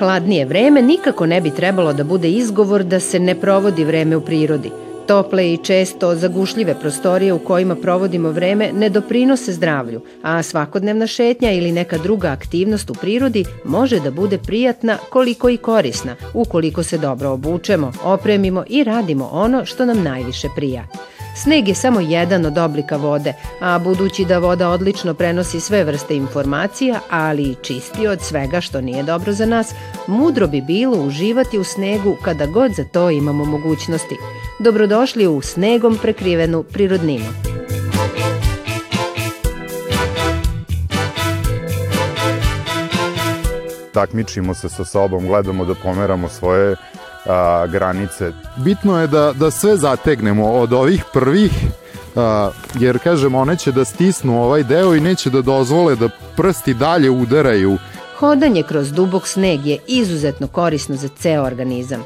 Hladnije vreme nikako ne bi trebalo da bude izgovor da se ne provodi vreme u prirodi. Tople i često zagušljive prostorije u kojima provodimo vreme ne doprinose zdravlju, a svakodnevna šetnja ili neka druga aktivnost u prirodi može da bude prijatna koliko i korisna, ukoliko se dobro obučemo, opremimo i radimo ono što nam najviše prija. Sneg je samo jedan od oblika vode, a budući da voda odlično prenosi sve vrste informacija, ali i čisti od svega što nije dobro za nas, mudro bi bilo uživati u snegu kada god za to imamo mogućnosti. Dobrodošli u snegom prekrivenu prirodninu. Takmičimo se sa sobom, gledamo da pomeramo svoje a, granice. Bitno je da, da sve zategnemo od ovih prvih a, jer kažem one će da stisnu ovaj deo i neće da dozvole da prsti dalje udaraju. Hodanje kroz dubok sneg je izuzetno korisno za ceo organizam.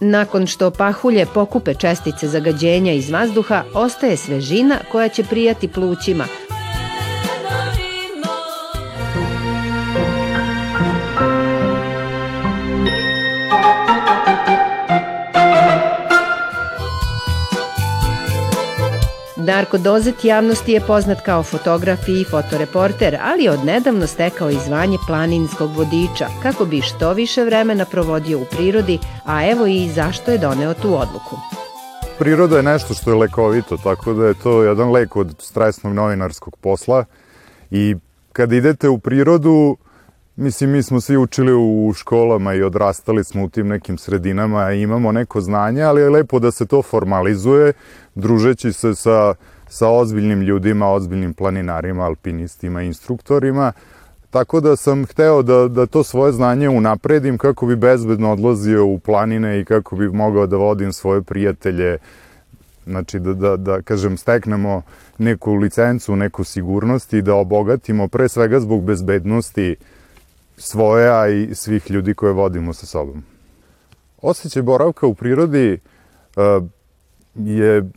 Nakon što pahulje pokupe čestice zagađenja iz vazduha, ostaje svežina koja će prijati plućima, Darko Dozet javnosti je poznat kao fotograf i fotoreporter, ali je odnedavno stekao i zvanje planinskog vodiča, kako bi što više vremena provodio u prirodi, a evo i zašto je doneo tu odluku. Priroda je nešto što je lekovito, tako da je to jedan lek od stresnog novinarskog posla i kad idete u prirodu, Mislim, mi smo svi učili u školama i odrastali smo u tim nekim sredinama imamo neko znanje, ali je lepo da se to formalizuje, družeći se sa, sa ozbiljnim ljudima, ozbiljnim planinarima, alpinistima, instruktorima, Tako da sam hteo da, da to svoje znanje unapredim kako bi bezbedno odlazio u planine i kako bi mogao da vodim svoje prijatelje, znači da, da, da kažem, steknemo neku licencu, neku sigurnost i da obogatimo pre svega zbog bezbednosti svoje, a i svih ljudi koje vodimo sa sobom. Osećaj boravka u prirodi uh, je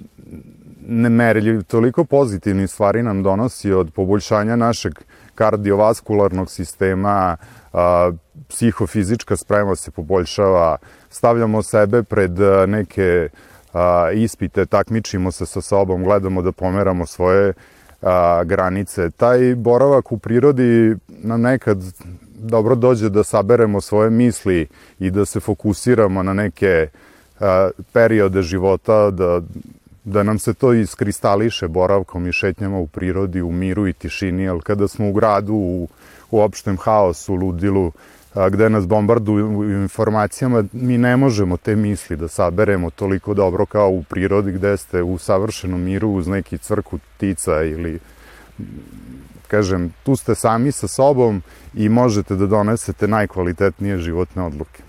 nemerljiv, toliko pozitivnih stvari nam donosi od poboljšanja našeg kardiovaskularnog sistema, uh, psihofizička sprema se poboljšava, stavljamo sebe pred neke uh, ispite, takmičimo se sa sobom, gledamo da pomeramo svoje a, granice. Taj boravak u prirodi nam nekad dobro dođe da saberemo svoje misli i da se fokusiramo na neke a, periode života, da, da nam se to iskristališe boravkom i šetnjama u prirodi, u miru i tišini, ali kada smo u gradu, u, u opštem haosu, ludilu, a, gde nas bombarduju informacijama, mi ne možemo te misli da saberemo toliko dobro kao u prirodi gde ste u savršenom miru uz neki cvrku ptica ili kažem, tu ste sami sa sobom i možete da donesete najkvalitetnije životne odluke.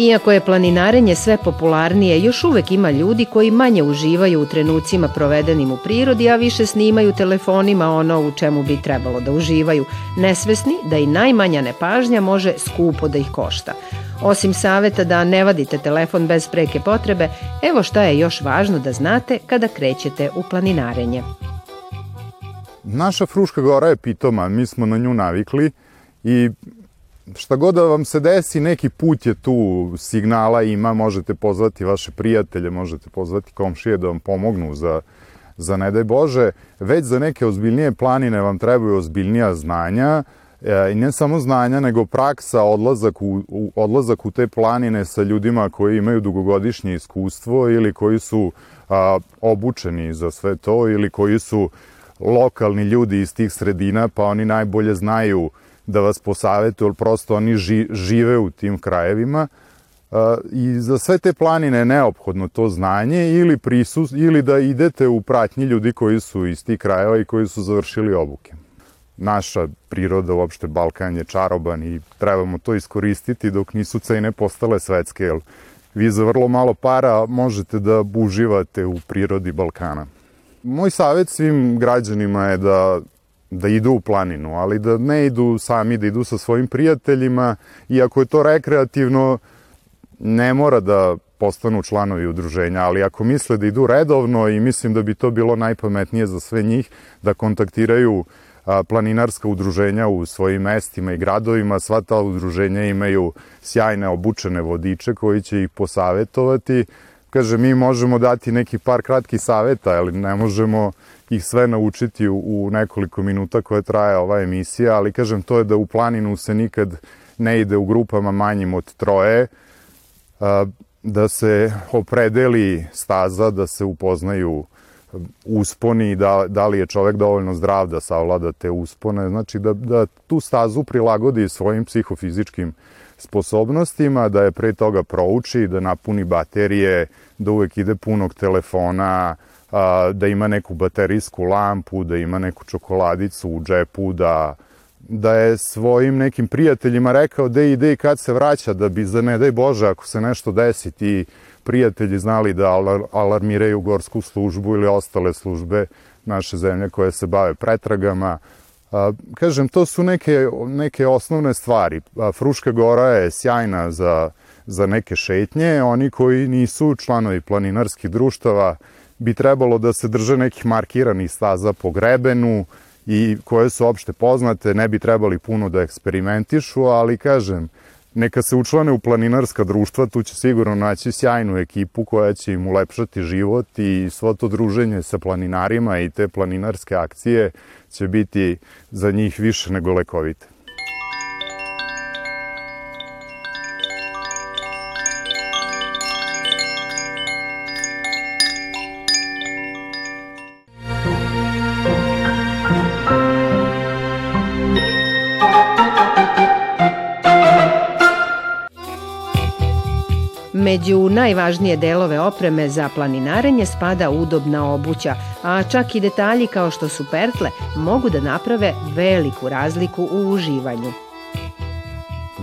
Iako je planinarenje sve popularnije, još uvek ima ljudi koji manje uživaju u trenucima provedenim u prirodi, a više snimaju telefonima ono u čemu bi trebalo da uživaju, nesvesni da i najmanja nepažnja može skupo da ih košta. Osim saveta da ne vadite telefon bez preke potrebe, evo šta je još važno da znate kada krećete u planinarenje. Naša Fruška gora je pitoma, mi smo na nju navikli i šta god da vam se desi, neki put je tu, signala ima, možete pozvati vaše prijatelje, možete pozvati komšije da vam pomognu za, za ne daj Bože. Već za neke ozbiljnije planine vam trebaju ozbiljnija znanja, e, i ne samo znanja, nego praksa, odlazak u, u, odlazak u te planine sa ljudima koji imaju dugogodišnje iskustvo ili koji su a, obučeni za sve to ili koji su lokalni ljudi iz tih sredina, pa oni najbolje znaju da vas posavetuju, ali prosto oni ži, žive u tim krajevima uh, i za sve te planine je neophodno to znanje ili prisus, ili da idete u pratnji ljudi koji su iz tih krajeva i koji su završili obuke. Naša priroda, uopšte Balkan je čaroban i trebamo to iskoristiti dok nisu cene postale svetske, jer vi za vrlo malo para možete da uživate u prirodi Balkana. Moj savjet svim građanima je da da idu u planinu, ali da ne idu sami, da idu sa svojim prijateljima i ako je to rekreativno, ne mora da postanu članovi udruženja, ali ako misle da idu redovno i mislim da bi to bilo najpametnije za sve njih, da kontaktiraju planinarska udruženja u svojim mestima i gradovima, sva ta udruženja imaju sjajne obučene vodiče koji će ih posavetovati. Kaže, mi možemo dati neki par kratkih saveta, ali ne možemo ih sve naučiti u, u nekoliko minuta koje traje ova emisija, ali kažem, to je da u planinu se nikad ne ide u grupama manjim od troje, da se opredeli staza, da se upoznaju usponi, da, da li je čovek dovoljno zdrav da savlada te uspone, znači da, da tu stazu prilagodi svojim psihofizičkim sposobnostima, da je pre toga prouči, da napuni baterije, da uvek ide punog telefona, da ima neku baterijsku lampu, da ima neku čokoladicu u džepu, da da je svojim nekim prijateljima rekao da ide i kad se vraća, da bi za ne daj Bože ako se nešto desi ti prijatelji znali da alarmiraju gorsku službu ili ostale službe naše zemlje koje se bave pretragama. A, kažem, to su neke, neke osnovne stvari. A, Fruška gora je sjajna za, za neke šetnje. Oni koji nisu članovi planinarskih društava bi trebalo da se drže nekih markiranih staza po grebenu i koje su opšte poznate, ne bi trebali puno da eksperimentišu, ali kažem, neka se učlane u planinarska društva, tu će sigurno naći sjajnu ekipu koja će im ulepšati život i svo to druženje sa planinarima i te planinarske akcije će biti za njih više nego lekovite. Među najvažnije delove opreme za planinarenje spada udobna obuća, a čak i detalji kao što su pertle mogu da naprave veliku razliku u uživanju.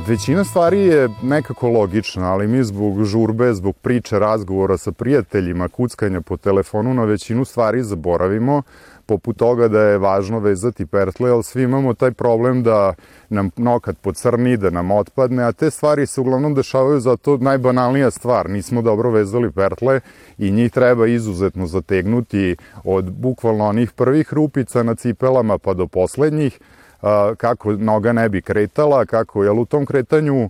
Većina stvari je nekako logična, ali mi zbog žurbe, zbog priče, razgovora sa prijateljima, kuckanja po telefonu na većinu stvari zaboravimo, poput toga da je važno vezati pertle, ali svi imamo taj problem da nam nokat pocrni, da nam otpadne, a te stvari se uglavnom dešavaju zato najbanalnija stvar, nismo dobro vezali pertle i njih treba izuzetno zategnuti od bukvalno onih prvih rupica na cipelama pa do poslednjih, kako noga ne bi kretala, kako je u tom kretanju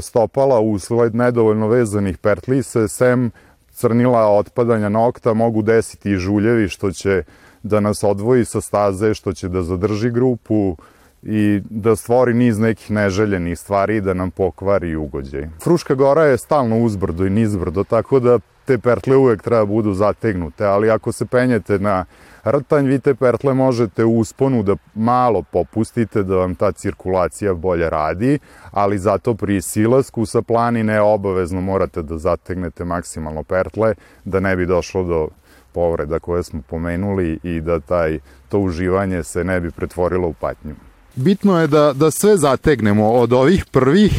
stopala usled nedovoljno vezanih pertli se sem crnila otpadanja nokta mogu desiti i žuljevi što će da nas odvoji sa staze, što će da zadrži grupu i da stvori niz nekih neželjenih stvari i da nam pokvari ugođaj. Fruška gora je stalno uzbrdo i nizbrdo, tako da te pertle uvek treba da budu zategnute, ali ako se penjete na rtanj, vi te pertle možete u usponu da malo popustite, da vam ta cirkulacija bolje radi, ali zato pri silasku sa planine obavezno morate da zategnete maksimalno pertle, da ne bi došlo do povreda koje smo pomenuli i da taj to uživanje se ne bi pretvorilo u patnju. Bitno je da, da sve zategnemo od ovih prvih,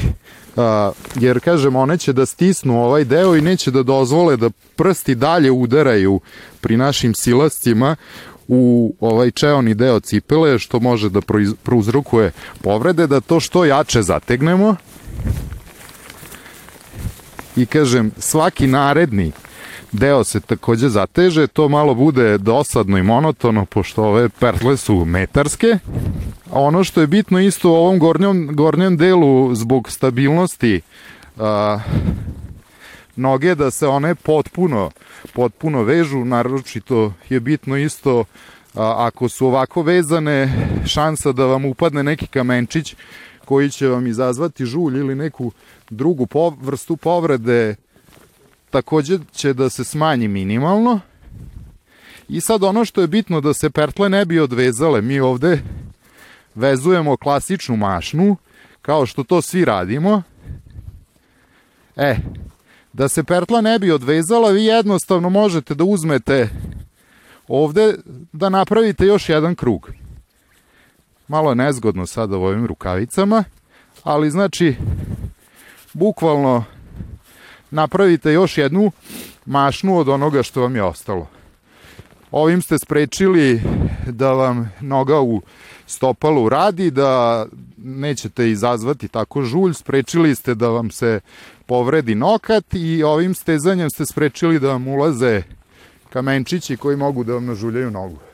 a, jer kažem one će da stisnu ovaj deo i neće da dozvole da prsti dalje udaraju pri našim silascima u ovaj čeoni deo cipele što može da prouzrokuje povrede, da to što jače zategnemo i kažem svaki naredni deo se takođe zateže, to malo bude dosadno i monotono, pošto ove pertle su metarske. A ono što je bitno isto u ovom gornjem, gornjem delu, zbog stabilnosti a, noge, da se one potpuno, potpuno vežu, naročito je bitno isto a, ako su ovako vezane, šansa da vam upadne neki kamenčić koji će vam izazvati žulj ili neku drugu po, vrstu povrede takođe će da se smanji minimalno. I sad ono što je bitno da se pertle ne bi odvezale, mi ovde vezujemo klasičnu mašnu, kao što to svi radimo. E, da se pertla ne bi odvezala, vi jednostavno možete da uzmete ovde da napravite još jedan krug. Malo je nezgodno sada u ovim rukavicama, ali znači, bukvalno napravite još jednu mašnu od onoga što vam je ostalo. Ovim ste sprečili da vam noga u stopalu radi, da nećete izazvati tako žulj, sprečili ste da vam se povredi nokat i ovim stezanjem ste sprečili da vam ulaze kamenčići koji mogu da vam nažuljaju nogu.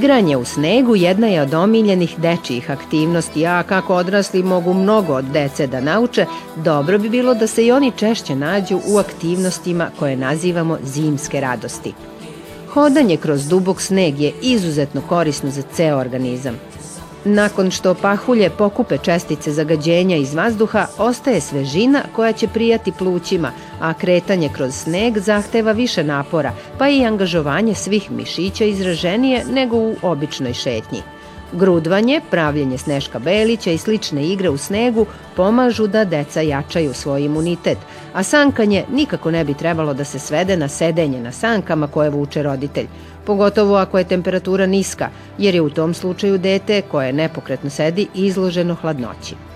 Igranje u snegu jedna je od omiljenih dečijih aktivnosti, a kako odrasli mogu mnogo od dece da nauče, dobro bi bilo da se i oni češće nađu u aktivnostima koje nazivamo zimske radosti. Hodanje kroz dubok sneg je izuzetno korisno za ceo organizam. Nakon što pahulje pokupe čestice zagađenja iz vazduha, ostaje svežina koja će prijati plućima, a kretanje kroz sneg zahteva više napora, pa i angažovanje svih mišića izraženije nego u običnoj šetnji. Grudvanje, pravljenje sneška belića i slične igre u snegu pomažu da deca jačaju svoj imunitet, a sankanje nikako ne bi trebalo da se svede na sedenje na sankama koje vuče roditelj, pogotovo ako je temperatura niska, jer je u tom slučaju dete koje nepokretno sedi izloženo hladnoći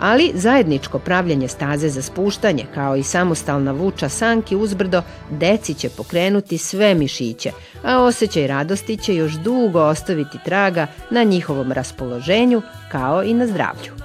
ali zajedničko pravljanje staze za spuštanje, kao i samostalna vuča sanki uzbrdo, deci će pokrenuti sve mišiće, a osjećaj radosti će još dugo ostaviti traga na njihovom raspoloženju, kao i na zdravlju.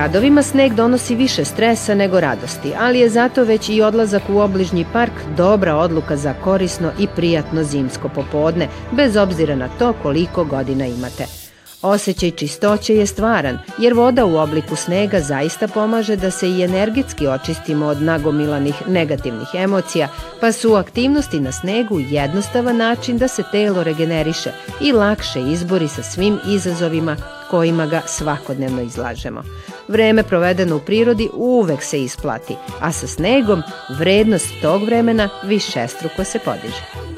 Gradovima sneg donosi više stresa nego radosti, ali je zato već i odlazak u obližnji park dobra odluka za korisno i prijatno zimsko popodne, bez obzira na to koliko godina imate. Osećaj čistoće je stvaran, jer voda u obliku snega zaista pomaže da se i energetski očistimo od nagomilanih negativnih emocija, pa su aktivnosti na snegu jednostavan način da se telo regeneriše i lakše izbori sa svim izazovima kojima ga svakodnevno izlažemo. Vreme provedeno u prirodi uvek se isplati, a sa snegom vrednost tog vremena više struko se podiže.